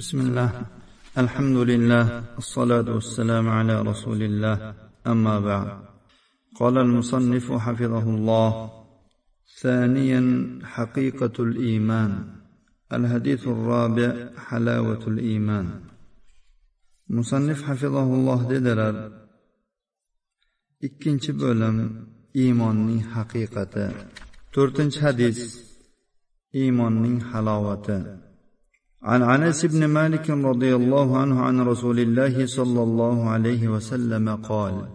بسم الله. الحمد لله الصلاة والسلام على رسول الله أما بعد. قال المصنف حفظه الله ثانيا حقيقة الإيمان. الحديث الرابع حلاوة الإيمان. مصنف حفظه الله dedilar ikkinchi bo'lim iymonning haqiqati to'rtinchi hadis iymonning halovati عن انس بن مالك رضي الله عنه عن رسول الله صلى الله عليه وسلم قال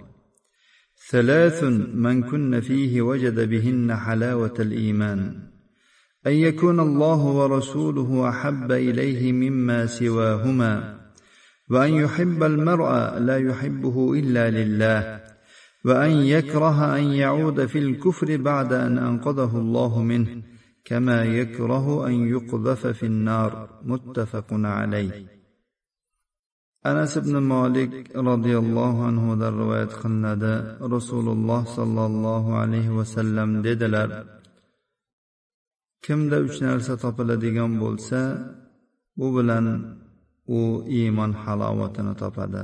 ثلاث من كن فيه وجد بهن حلاوة الإيمان أن يكون الله ورسوله أحب إليه مما سواهما وأن يحب المرء لا يحبه إلا لله وأن يكره أن يعود في الكفر بعد أن أنقذه الله منه كما يكره أن يقذف في النار متفق عليه anas ibn molik roziyallohu anhudan rivoyat qilinadi rasululloh sollallohu alayhi vasallam dedilar kimda uch narsa topiladigan bo'lsa bu bilan u iymon halovatini topadi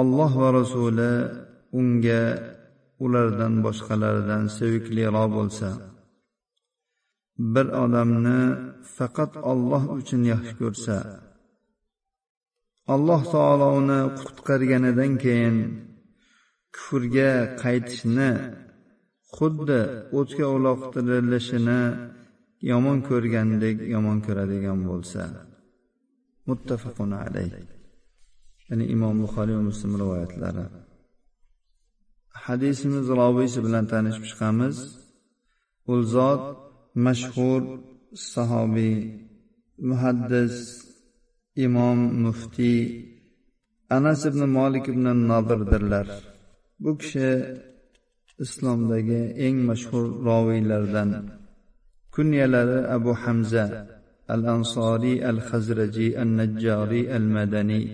olloh va rasuli unga ulardan boshqalaridan sevikliroq bo'lsa bir odamni faqat olloh uchun yaxshi ko'rsa alloh taolo uni qutqarganidan keyin kufrga qaytishni xuddi o'tga uloqtirilishini yomon ko'rgandek yomon ko'radigan bo'lsa muttafaqun alayh. Ya'ni imom buxoriy va muslim rivoyatlari. Hadisimiz robiysi bilan tanishib chiqamiz. U zot mashhur sahobiy muhaddis imom muftiy anas ibn molik ibn nobirdirlar. Bu kishi islomdagi eng mashhur roviylardan. Kunyalari abu hamza al ansoriy al hazrajiy al najjoriy al madaniy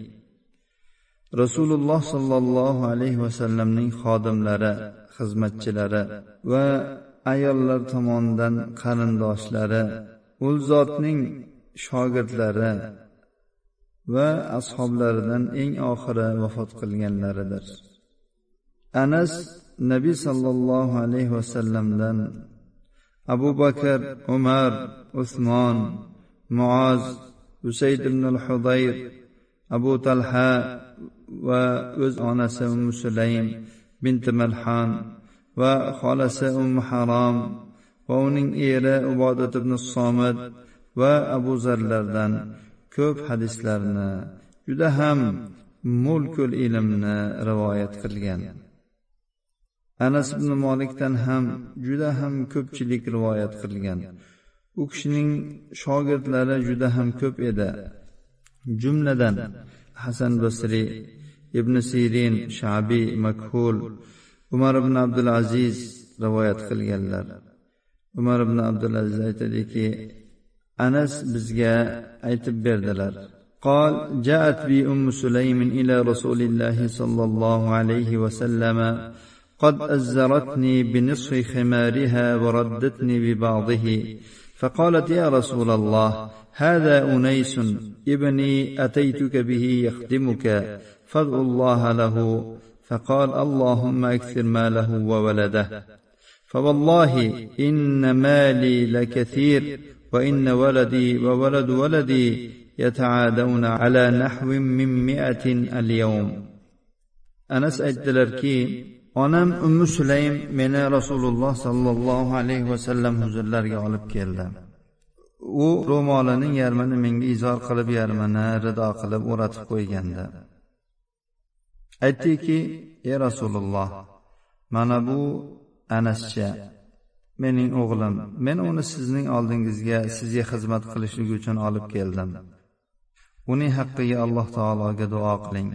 rasululloh sollallohu alayhi vasallamning xodimlari xizmatchilari va ayollar tomonidan qarindoshlari u zotning shogirdlari va ashoblaridan eng oxiri vafot qilganlaridir. Anas nabiy sollallohu alayhi vasallamdan abu bakr umar usmon muoz usayd ibn al hudayr abu talha va o'z onasi musulaym binti malhon va xolasi ummu harom va uning eri ubodat ibn somid va abu zarlardan ko'p hadislarni juda ham mulkul ilmni rivoyat qilgan. Anas ibn molikdan ham juda ham ko'pchilik rivoyat qilgan. U kishining shogirdlari juda ham ko'p edi. Jumladan hasan basriy ibn sirin shabiy makhul umar ibn abdulaziz rivoyat qilganlar umar ibn abdulaziz aytadiki anas bizga aytib berdilar قال جاءت بي أم سليم إلى رسول الله صلى الله عليه وسلم. قد أزرتني بنصف خمارها وردتني ببعضه. فقالت يا رسول الله هذا أنيس ابني أتيتك به يخدمك فادعو الله له. فقال اللهم اكثر ماله وولده فوالله ان مالي لكثير وان ولدي وولد ولدي يتعادون على نحو من مئة اليوم anas aytdilarki onam ummu sulaym meni rasululloh sollallohu alayhi vasallam huzurlariga olib keldi u ro'molining yarmini menga izor qilib yarmini rido qilib o'ratib qo'ygandi Aytdiki ey rasululloh mana bu anascha mening o'g'lim. Men uni sizning oldingizga sizga xizmat qilishligi uchun olib keldim. Uning haqqiga alloh taologa duo qiling.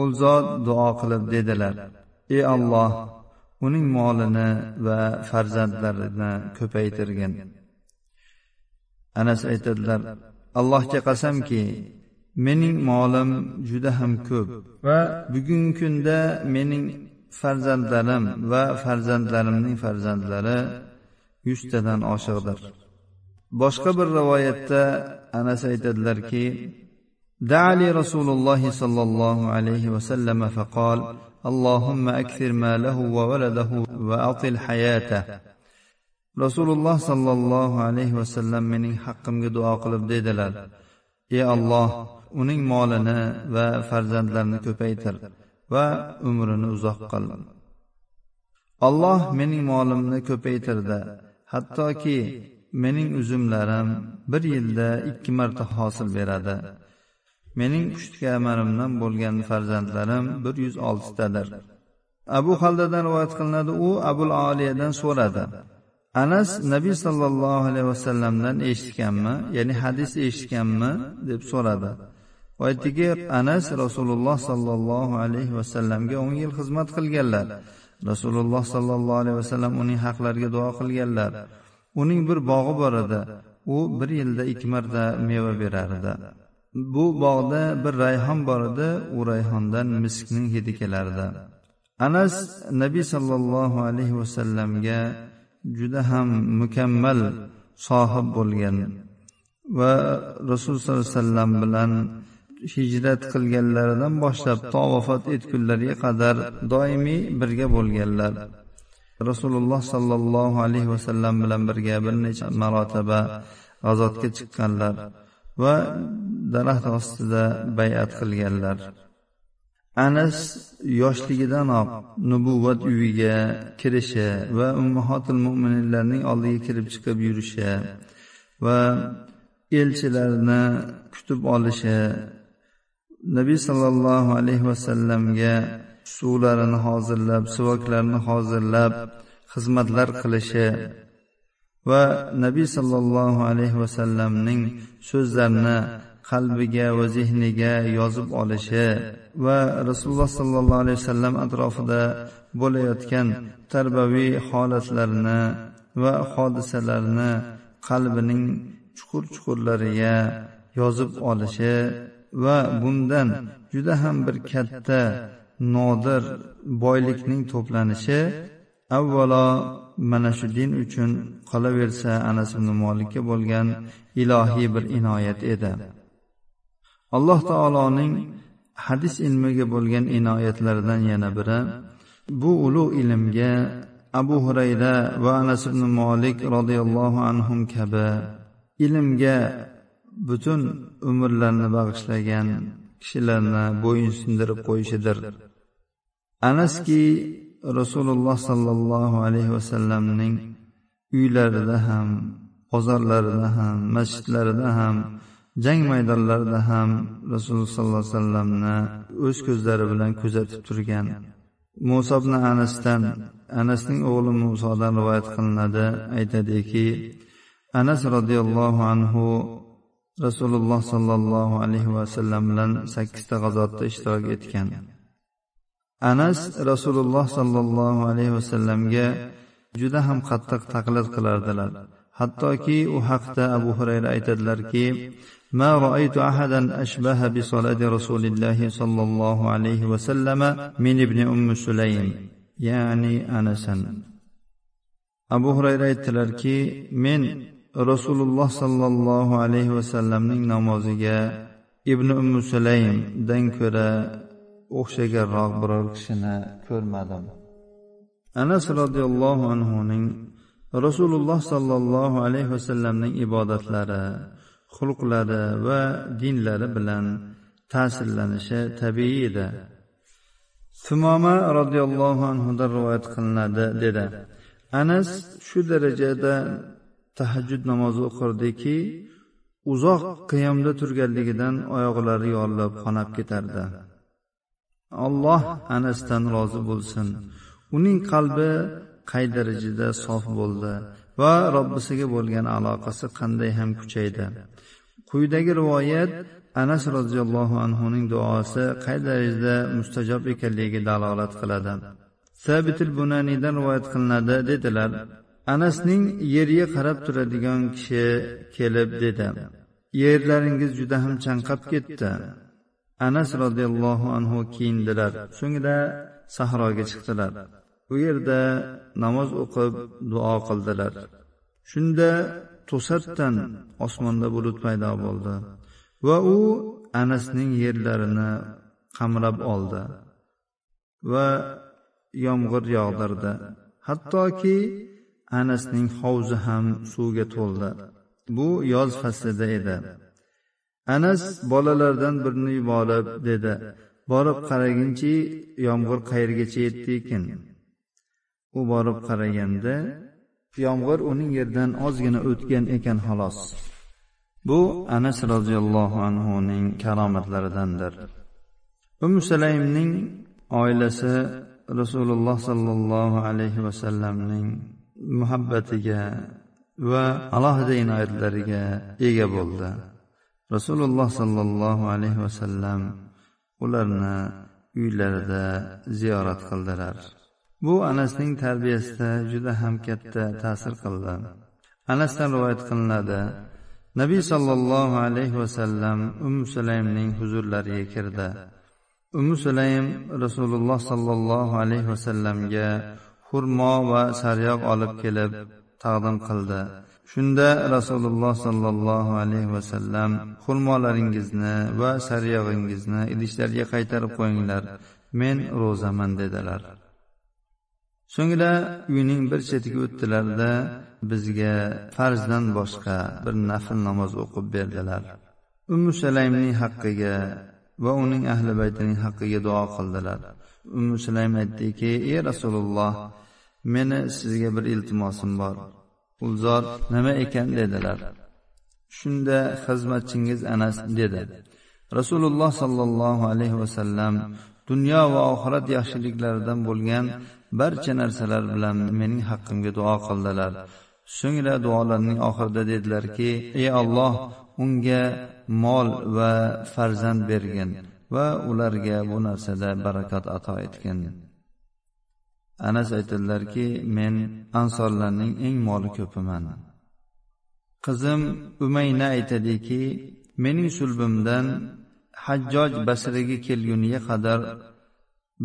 U zot duo qilib dedilar ey olloh uning molini va farzandlarini ko'paytirgin. Anas aytadilar allohga qasamki mening molim juda ham ko'p va bugungi kunda mening farzandlarim va farzandlarimning farzandlari yuztadan oshiqdir boshqa bir rivoyatda anas aytadilarki دعا لي رسول الله صلى الله عليه وسلم فقال اللهم أكثر ماله وولده وأطل حياته رسول الله صلى الله عليه وسلم mening haqqimga duo qilib dedilar ey alloh uning molini va farzandlarini ko'paytir va umrini uzoq qil. Alloh mening molimni ko'paytirdi hattoki mening uzumlarim bir yilda ikki marta hosil beradi. Mening pushti amarimdan bo'lgan farzandlarim bir yuz oltitadir. Abu haldadan rivoyat qilinadi u abul oliyadan so'radi. Anas nabiy sollallohu alayhi vasallamdan eshitganmi ya'ni hadis eshitganmi deb so'radi. Aytdiki anas rasululloh sollallohu alayhi vasallamga o'n yil xizmat qilganlar. Rasululloh sollallohu alayhi vasallam uning haqlariga duo qilganlar. Uning bir bog'i bor edi. U bir yilda ikki marta meva berar edi. Bu bog'da bir rayhon bor edi. U rayhondan miskning hidi kelardi anas nabiy sollallohu alayhi vasallamga juda ham mukammal sohib bo'lgan va rasululloh sollallohu alayhi vasallam bilan hijrat qilganlaridan boshlab to vafot etgunlariga qadar doimiy birga bo'lganlar. Rasululloh sollallohu alayhi vasallam bilan birga bir necha marotaba g'azotga chiqqanlar va daraxt ostida bay'at qilganlar. Anas yoshligidanoq nubuvat uyiga kirishi va ummahotil mo'minlarning oldiga kirib chiqib yurishi va elchilarni kutib olishi nabiy sollallohu alayhi vasallamga suvlarini hozirlab suvaklarini hozirlab xizmatlar qilishi va nabiy sollallohu alayhi vasallamning so'zlarini qalbiga va zehniga yozib olishi va rasululloh sollallohu alayhi vasallam atrofida bo'layotgan tarbaviy holatlarni va hodisalarni qalbining chuqur chuqurlariga yozib olishi va bundan juda ham bir katta nodir boylikning to'planishi avvalo mana shu din uchun qolaversa anas ibn molikka bo'lgan ilohiy bir inoyat edi. Alloh taoloning hadis ilmiga bo'lgan inoyatlaridan yana biri bu ulug' ilmga abu hurayra va anas ibn molik roziyallohu anhu kabi ilmga butun umrlarini bag'ishlagan kishilarni bo'yin sindirib qo'yishidir. Anaski rasululloh sollallohu alayhi vasallamning uylarida ham bozorlarida ham masjidlarida ham jang maydonlarida ham rasululloh sollallohu alayhi vasallamni o'z ko'zlari bilan kuzatib turgan. Muso ibn anasdan anasning o'g'li musodan rivoyat qilinadi aytadiki anas roziyallohu anhu rasululloh sollallohu alayhi vasallam bilan sakkizta g'azotda ishtirok etgan anas rasululloh sollallohu alayhi vasallamga juda ham qattiq taqlid qilardilar hattoki u haqda abu hurayra aytadilarki ما رأيت أحدا أشبه بصلاة رسول الله صلى الله عليه وسلم من ابن أم سليم يعني أنسا أبو هريرة aytdilarki men rasululloh sollallohu alayhi vasallamning namoziga ibn ummu sulaymdan ko'ra o'xshaganroq biror kishini ko'rmadim. Anas roziyallohu anhuning rasululloh sollallohu alayhi vasallamning ibodatlari xulqlari va dinlari bilan ta'sirlanishi tabiiy edi. Sumoma roziyallohu anhudan rivoyat qilinadi dedi. Anas shu darajada tahajjud namozi o'qirdiki uzoq qiyomda turganligidan oyoqlari yorilib qonab ketardi. Alloh anasdan rozi bo'lsin. Uning qalbi qay darajada sof bo'ldi va robbisiga bo'lgan aloqasi qanday ham kuchaydi. Quyidagi rivoyat anas roziyallohu anhuning duosi qay darajada mustajob ekanligiga dalolat qiladi. Sabitil bunaniydan rivoyat qilinadi dedilar. Anasning yerga qarab turadigan kishi kelib dedi. Yerlaringiz juda ham chanqab ketdi. Anas roziyallohu anhu kiyindilar. So'ngra sahroga chiqdilar. U yerda namoz o'qib duo qildilar. Shunda to'satdan osmonda bulut paydo bo'ldi va u anasning yerlarini qamrab oldi va yomg'ir yog'dirdi. Hattoki anasning hovzi ham suvga to'ldi. Bu yoz faslida edi. Anas bolalardan birini yuborib dedi borib qaraginchi yomg'ir qayergacha yetdi ekan? U borib qaraganda yomg'ir uning yerdan ozgina o'tgan ekan xolos. Bu anas roziyallohu anhuning karomatlaridandir. Umi sulaymning oilasi rasululloh sollallohu alayhi vasallamning muhabbatiga va alohida inoyatlariga ega bo'ldi. Rasululloh sollallohu alayhi vasallam ularni uylarida ziyorat qildilar. Bu anasning tarbiyasida juda ham katta ta'sir qildi. Anasdan rivoyat qilinadi nabiy sollallohu alayhi vasallam um sulaymning huzurlariga kirdi. Um sulaym rasululloh sollallohu alayhi vasallamga xurmo va sariyog' olib kelib taqdim qildi. Shunda rasululloh sollallohu alayhi vasallam xurmolaringizni va sariyog'ingizni idishlarga qaytarib qo'yinglar men ro'zaman dedilar. So'ngra uyning bir chetiga o'tdilarda bizga farzdan boshqa bir nafl namoz o'qib berdilar. Ummu salaymning haqqiga va uning ahli baytining haqqiga duo qildilar. Ummu sulaym aytdiki ey rasululloh meni sizga bir iltimosim bor. U zot nima ekan dedilar. Shunda xizmatchingiz anas dedi. Rasululloh sollallohu alayhi vasallam dunyo va oxirat yaxshiliklaridan bo'lgan barcha narsalar bilan mening haqqimga duo qildilar. So'ngra duolarning oxirida dedilarki ey olloh unga mol va farzand bergin va ularga bu narsada barakat ato etgin. Anas aytadilarki men ansorlarning eng moli ko'piman. Qizim umayna aytadiki mening sulbimdan hajjoj basraga kelguniga qadar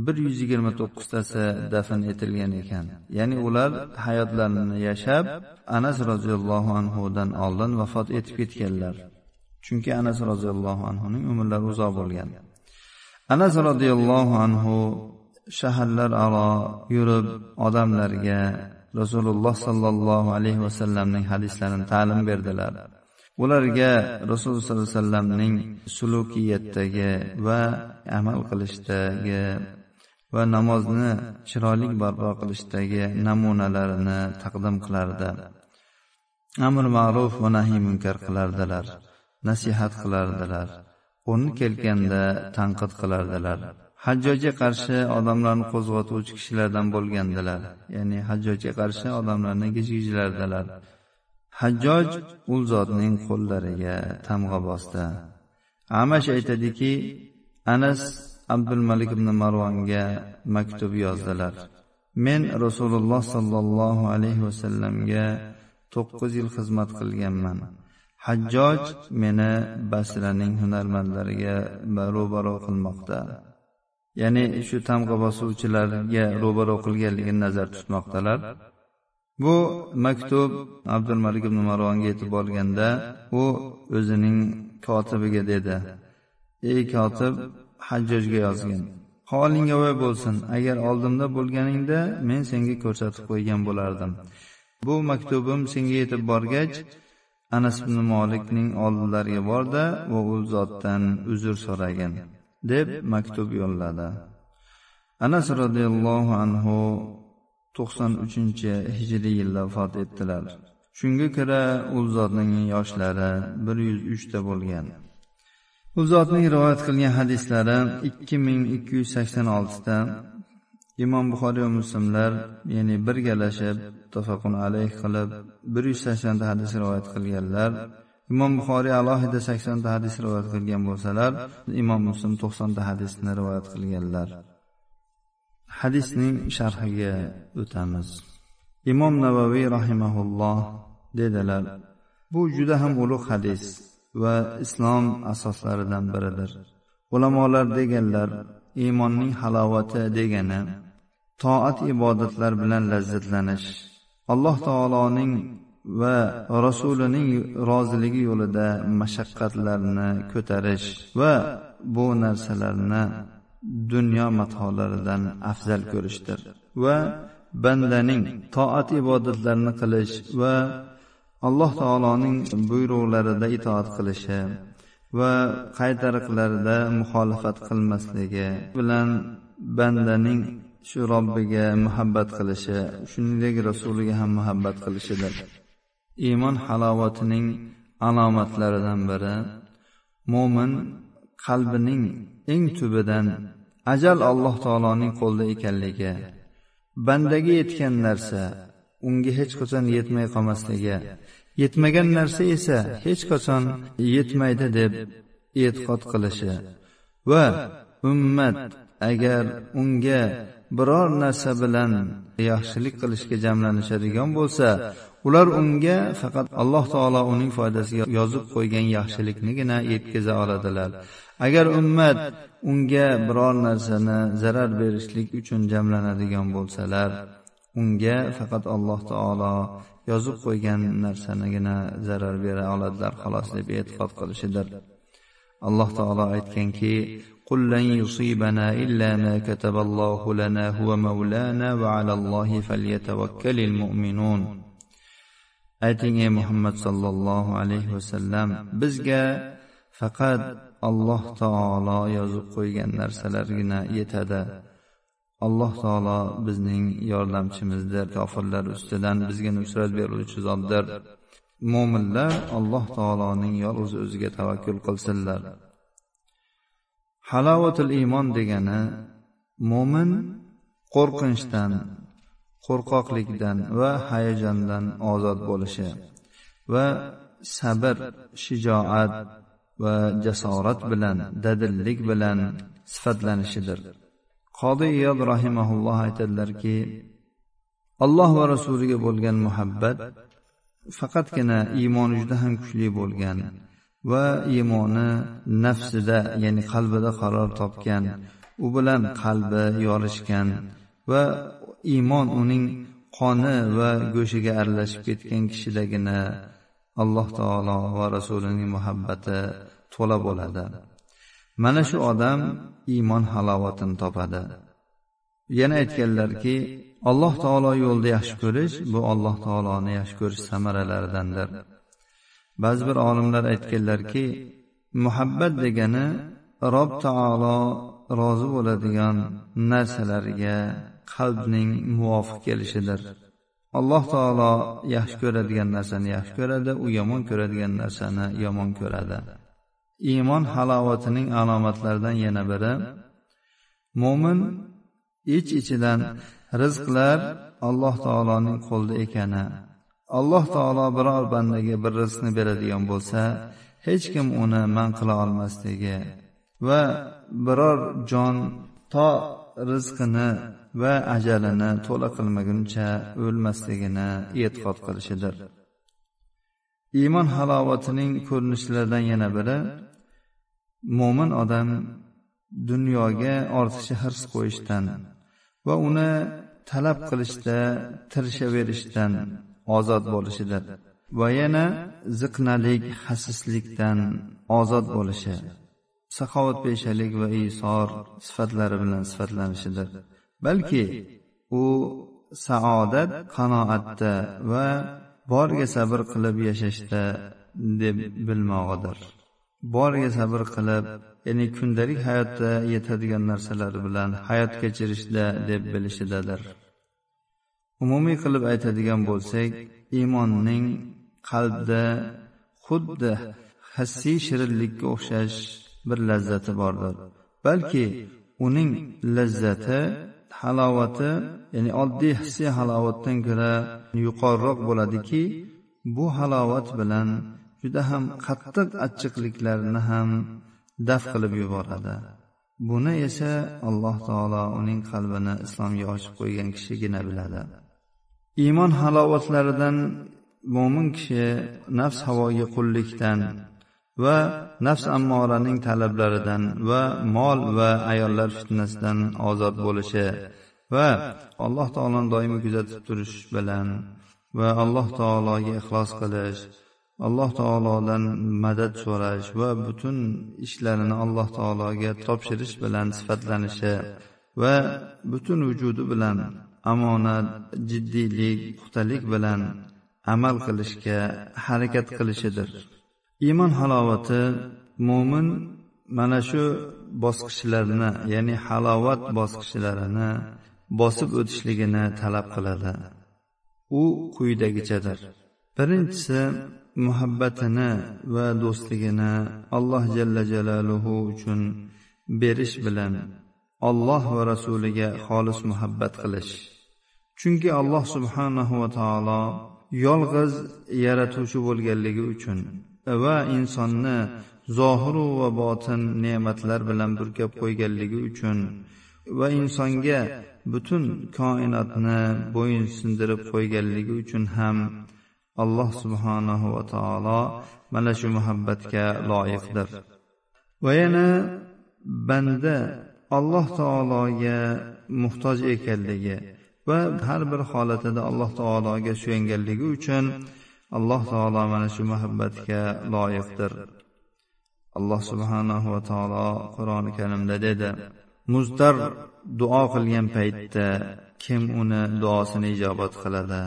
bir yuz yigirma to'qqiztasi dafn etilgan ekan. Ya'ni ular hayotlarini yashab anas roziyallohu anhudan oldin vafot etib ketganlar. Chunki anas roziyallohu anhuning umrlari uzoq bo'lgan. Anas roziyallohu anhu shaharlararo yurib odamlarga rasululloh sollallohu alayhi vasallamning hadislarini ta'lim berdilar. Ularga rasululloh sollallohu alayhi vasallamning sulukiyatdagi va amal qilishdagi va namozni chiroyli barpo qilishdagi namunalarini taqdim qilardi. Amr ma'ruf va nahiy munkar qilardilar nasihat qilardilar o'rni kelganda tanqid qilardilar. Hajjojga qarshi odamlarni qo'zg'atuvchi kishilardan bo'lgandilar. Ya'ni hajjojga qarshi odamlarni gijgijlardilar hajjoj u zotning qo'llariga tamg'a bosdi. Amash aytadiki anas abdul malik ibn marvonga maktub yozdilar. Men rasululloh sollallohu alayhi vasallamga to'qqiz yil xizmat qilganman. Hajjoj meni basraning hunarmandlariga ro'baro qilmoqda. Ya'ni shu tamg'a bosuvchilarga ro'baro qilganligini nazarda tutmoqdalar. Bu maktub abdul malik ibn marvonga yetib borganda u o'zining kotibiga dedi. Ey kotib hajjojga yozgin. Holing voy bo'lsin. Agar oldimda bo'lganingda men senga ko'rsatib qo'ygan bo'lardim. Bu maktubim senga yetib borgach anas ibn molikning oldilariga borda va u zotdan uzr so'ragin. Deb maktub yo'lladi. Anas roziyallohu anhu to'qson uchinchi hijriy yilda vafot etdilar. Shunga ko'ra u zotning yoshlari bir yuz uchta bo'lgan. U zotning rivoyat qilgan hadislari ikki ming ikki yuz sakson oltita imom buxoriy va muslimlar ya'ni birgalashib tafaqun alayh qilib bir yuz saksonta hadis rivoyat qilganlar imom buxoriy alohida saksonta hadis rivoyat qilgan bo'lsalar imom muslim to'qsonta hadisni rivoyat qilganlar. Hadisning sharhiga o'tamiz. Imom navaviy rahimaulloh dedilar bu juda ham ulug' hadis va islom asoslaridan biridir. Ulamolar deganlar iymonning halovati degani toat ibodatlar bilan lazzatlanish alloh taoloning va rasulining roziligi yo'lida mashaqqatlarni ko'tarish va bu narsalarni dunyo matolaridan afzal ko'rishdir va bandaning toat ibodatlarini qilish va alloh taoloning buyruqlarida itoat qilishi va qaytariqlarida muxolifat qilmasligi bilan bandaning shu robbiga muhabbat qilishi shuningdek rasuliga ham muhabbat qilishidir. Iymon halovatining alomatlaridan biri. Mo'min qalbining eng tubidan ajal alloh taoloning qo'lida ekanligi bandaga yetgan narsa unga hech qachon yetmay qolmasligi yetmagan narsa esa hech qachon yetmaydi deb e'tiqod qilishi va ummat agar unga biror narsa bilan yaxshilik qilishga jamlanishadigan bo'lsa ular unga faqat alloh taolo uning foydasiga yozib qo'ygan yaxshiliknigina yetkaza oladilar. Agar ummat unga biror narsani zarar berishlik uchun jamlanadigan bo'lsalar unga faqat alloh taolo yozib qo'ygan narsanigina zarar bera oladilar xolos deb e'tiqod qilishidir. Alloh taolo aytganki قل لن يصيبنا إلا ما كتب الله لنا هو مولانا وعلى الله فليتوكل المؤمنون ayting ey muhammad sollallohu alayhi vasallam bizga faqat alloh taolo yozib qo'ygan narsalargina yetadi alloh taolo bizning yordamchimizdir kofirlar ustidan bizga nusrat beruvchi zotdir mo'minlar alloh taoloning yolg'iz o'ziga tavakkul qilsinlar Halovatul iymon degani mo'min qo'rqinchdan qo'rqoqlikdan va hayajondan ozod bo'lishi va sabr shijoat va jasorat bilan dadillik bilan sifatlanishidir. Qodi iyod rahimaulloh aytadilarki alloh va rasuliga bo'lgan muhabbat faqatgina iymoni juda ham kuchli bo'lgan va iymoni nafsida ya'ni qalbida qaror topgan u bilan qalbi yorishgan va iymon uning qoni va go'shiga aralashib ketgan kishidagina alloh taolo va rasulining muhabbati to'la bo'ladi. Mana shu odam iymon halovatini topadi. Yana aytganlarki alloh taolo yo'lida yaxshi ko'rish bu alloh taoloni yaxshi ko'rish samaralaridandir. Ba'zi bir olimlar aytganlarki muhabbat degani rob taolo rozi bo'ladigan narsalarga qalbning muvofiq kelishidir. Alloh taolo yaxshi ko'radigan narsani yaxshi ko'radi u yomon ko'radigan narsani yomon ko'radi. Iymon halovatining alomatlaridan yana biri mo'min ich ichidan rizqlar alloh taoloning qo'lida ekani. Alloh taolo biror bandaga bir rizqni beradigan bo'lsa hech kim uni man qila olmasligi va biror jon to rizqini va ajalini to'la qilmaguncha o'lmasligini e'tiqod qilishidir. Iymon halovatining ko'rinishlaridan yana biri mo'min odam dunyoga ortiqcha hirs qo'yishdan va uni talab qilishda tirishaverishdan ozod bo'lishidir va yana ziqnalik xasislikdan ozod bo'lishi saxovatpeshalik va isor sifatlari bilan sifatlanishidir balki u saodat qanoatda va boriga sabr qilib yashashda deb bilmog'idir. Boriga sabr qilib ya'ni kundalik hayotda yetadigan narsalar bilan hayot kechirishda deb bilishidadir. Umumiy qilib aytadigan bo'lsak iymonning qalbda xuddi hassiy shirinlikka o'xshash bir lazzati bordir. Balki uning lazzati halovati ya'ni oddiy hissiy halovatdan ko'ra yuqoriroq bo'ladiki bu halovat bilan juda ham qattiq achchiqliklarni ham daf qilib yuboradi. Buni esa alloh taolo uning qalbini islomga ochib qo'ygan kishigina biladi. Iymon halovatlaridan mo'min kishi nafs havoga qullikdan va nafs ammoraning talablaridan va mol va ayollar fitnasidan ozod bo'lishi va alloh taoloni doimiy kuzatib turish bilan va alloh taologa ixlos qilish alloh taolodan madad so'rash va butun ishlarini alloh taologa topshirish bilan sifatlanishi va butun vujudi bilan omonat jiddiylik puxtalik bilan amal qilishga harakat qilishidir. Iymon halovati mo'min mana shu bosqichlarni ya'ni halovat bosqichlarini bosib o'tishligini talab qiladi. U quyidagichadir. Birinchisi muhabbatini va do'stligini alloh jalla jalaluhu uchun berish bilan olloh va rasuliga xolis muhabbat qilish. Chunki alloh subhanahu va taolo yolg'iz yaratuvchi bo'lganligi uchun va insonni zohiru va botin ne'matlar bilan burkab qo'yganligi uchun va insonga butun koinotni bo'yinsindirib qo'yganligi uchun ham alloh subhanahu va taolo mana shu muhabbatga loyiqdir. Va yana banda alloh taologa muhtoj ekanligi va har bir holatida alloh taologa suyanganligi uchun alloh taolo mana shu muhabbatga loyiqdir. Alloh subhanahu va taolo qur'oni karimda dedi muzdar duo qilgan paytda kim uni duosini ijobat qiladi?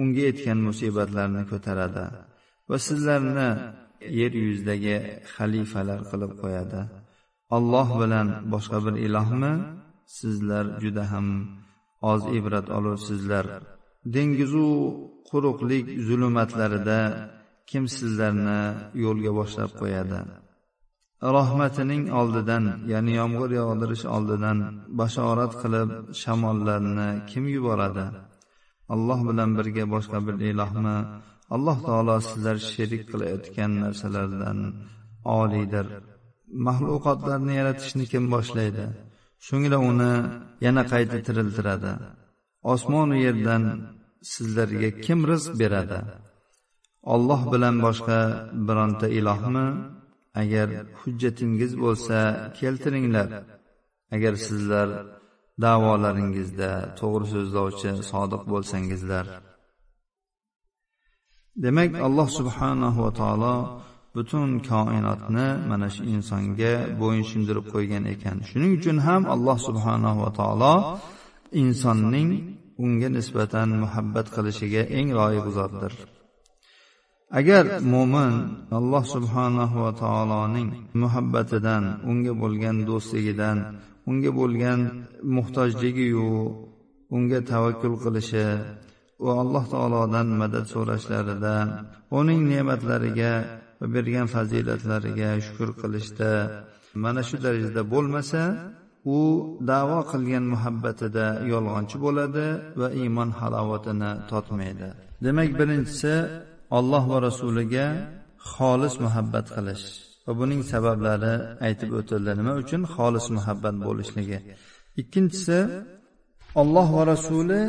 Unga yetgan musibatlarni ko'taradi va sizlarni yer yuzidagi xalifalar qilib qo'yadi. Olloh bilan boshqa bir ilohmi? Sizlar juda ham oz ibrat olursizlar dengizu quruqlik zulmatlarida kim sizlarni yo'lga boshlab qo'yadi? Rahmatining oldidan ya'ni yomg'ir yog'dirish oldidan bashorat qilib shamollarni kim yuboradi? Alloh bilan birga boshqa bir ilohmi? Alloh taolo sizlar sherik qilayotgan narsalardan oliydir maxluqotlarni yaratishni kim boshlaydi? So'ngra uni yana qayta tiriltiradi. Osmonu yerdan sizlarga kim rizq beradi? Olloh bilan boshqa bironta ilohmi? Agar hujjatingiz bo'lsa keltiringlar. Agar sizlar davolaringizda to'g'ri so'zlovchi sodiq bo'lsangizlar. Demak alloh subhanahu va taolo butun koinotni mana shu insonga bo'yinsundirib qo'ygan ekan. Shuning uchun ham alloh subhanahu va taolo insonning unga nisbatan muhabbat qilishiga eng loyiq zotdir. Agar mo'min alloh subhanahu va taoloning muhabbatidan unga bo'lgan do'stligidan unga bo'lgan muhtojligiyu unga tavakkul qilishi va alloh taolodan madad so'rashlarida uning ne'matlariga va bergan fazilatlariga shukur qilishda. Mana shu darajada bo'lmasa u davo qilgan muhabbatida yolg'onchi bo'ladi va iymon halovatini totmaydi. Demak birinchisi olloh va rasuliga xolis muhabbat qilish va buning sabablari aytib o'tildi. Nima uchun? Xolis muhabbat bo'lishligi. Ikkinchisi olloh va rasuli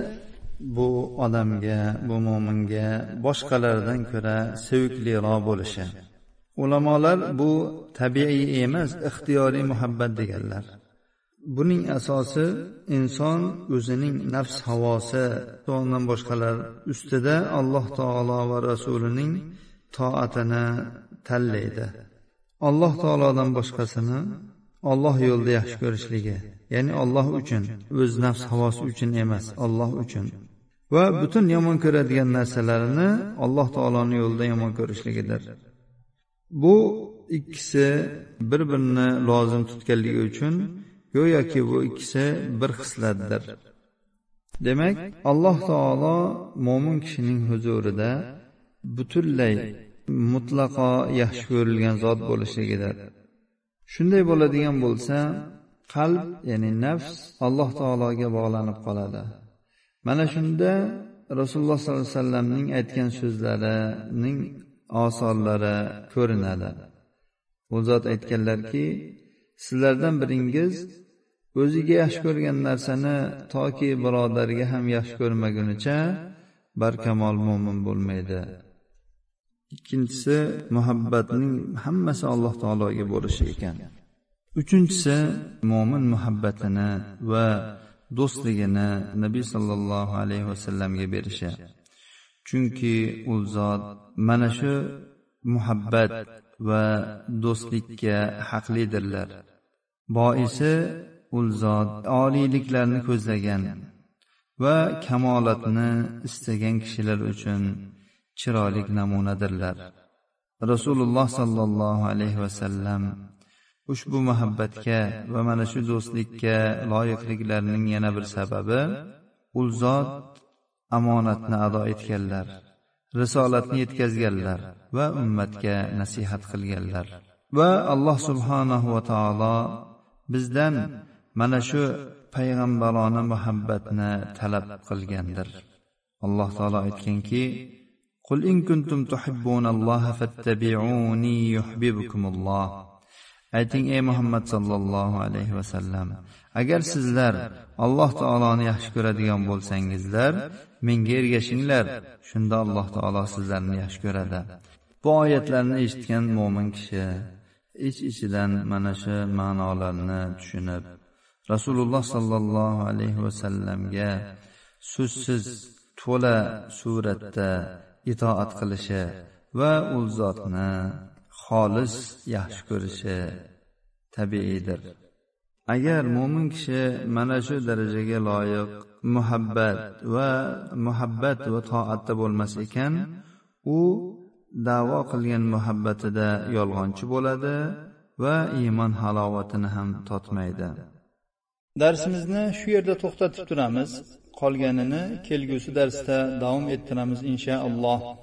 bu odamga bu mo'minga boshqalardan ko'ra sevikliroq bo'lishi. Ulamolar bu tabiiy emas ixtiyoriy muhabbat deganlar. Buning asosi inson o'zining nafs havosi undan boshqalar ustida alloh taolo va rasulining toatini tanlaydi. Alloh taolodan boshqasini olloh yo'lida yaxshi ko'rishligi ya'ni olloh uchun o'z nafs havosi uchun emas olloh uchun. Va butun yomon ko'radigan narsalarini alloh taoloni yo'lida yomon ko'rishligidir. Bu ikkisi bir birini lozim tutganligi uchun go'yoki bu ikkisi bir xislatdir demak alloh taolo mo'min kishining huzurida butunlay mutlaqo yaxshi ko'rilgan zot bo'lishligidir. Shunday bo'ladigan bo'lsa qalb ya'ni nafs alloh taologa bog'lanib qoladi. Mana shunda rasululloh sollallohu alayhi vasallamning aytgan so'zlarining osorlari ko'rinadi. U zot aytganlarki sizlardan biringiz o'ziga yaxshi ko'rgan narsani toki birodariga ham yaxshi ko'rmagunicha barkamol mo'min bo'lmaydi. Ikkinchisi muhabbatning hammasi alloh taologa bo'lishi ekan. Uchinchisi mo'min muhabbatini va do'stligini nabiy sollallohu alayhi vasallamga berishi. Chunki u zot mana shu muhabbat va do'stlikka haqlidirlar. Boisi u zot oliyliklarni ko'zlagan va kamolatni istagan kishilar uchun chiroyli namunadirlar. Rasululloh sollallohu alayhi vasallam ushbu muhabbatga va mana shu do'stlikka loyiqliklarining yana bir sababi u zot omonatni ado etganlar risolatni yetkazganlar va ummatga nasihat qilganlar va alloh subhanahu va taolo bizdan mana shu payg'ambarona muhabbatni talab qilgandir alloh taolo aytganki قل إن كنتم تحبون الله فاتبعوني يحببكم الله ayting ey muhammad sollallohu alayhi vasallam agar sizlar alloh taoloni yaxshi ko'radigan bo'lsangizlar menga ergashinglar. Shunda alloh taolo sizlarni yaxshi ko'radi. Bu oyatlarni eshitgan mo'min kishi ich ichidan mana shu ma'nolarni tushunib rasululloh sollallohu alayhi vasallamga so'zsiz to'la suratda itoat qilishi va u zotni xolis yaxshi ko'rishi tabiiydir. Agar mo'min kishi mana shu darajaga loyiq muhabbat va muhabbat va toatda bo'lmas ekan u davo qilgan muhabbatida yolg'onchi bo'ladi va iymon halovatini ham totmaydi. Darsimizni shu yerda to'xtatib turamiz. Qolganini kelgusi darsda davom ettiramiz inshaalloh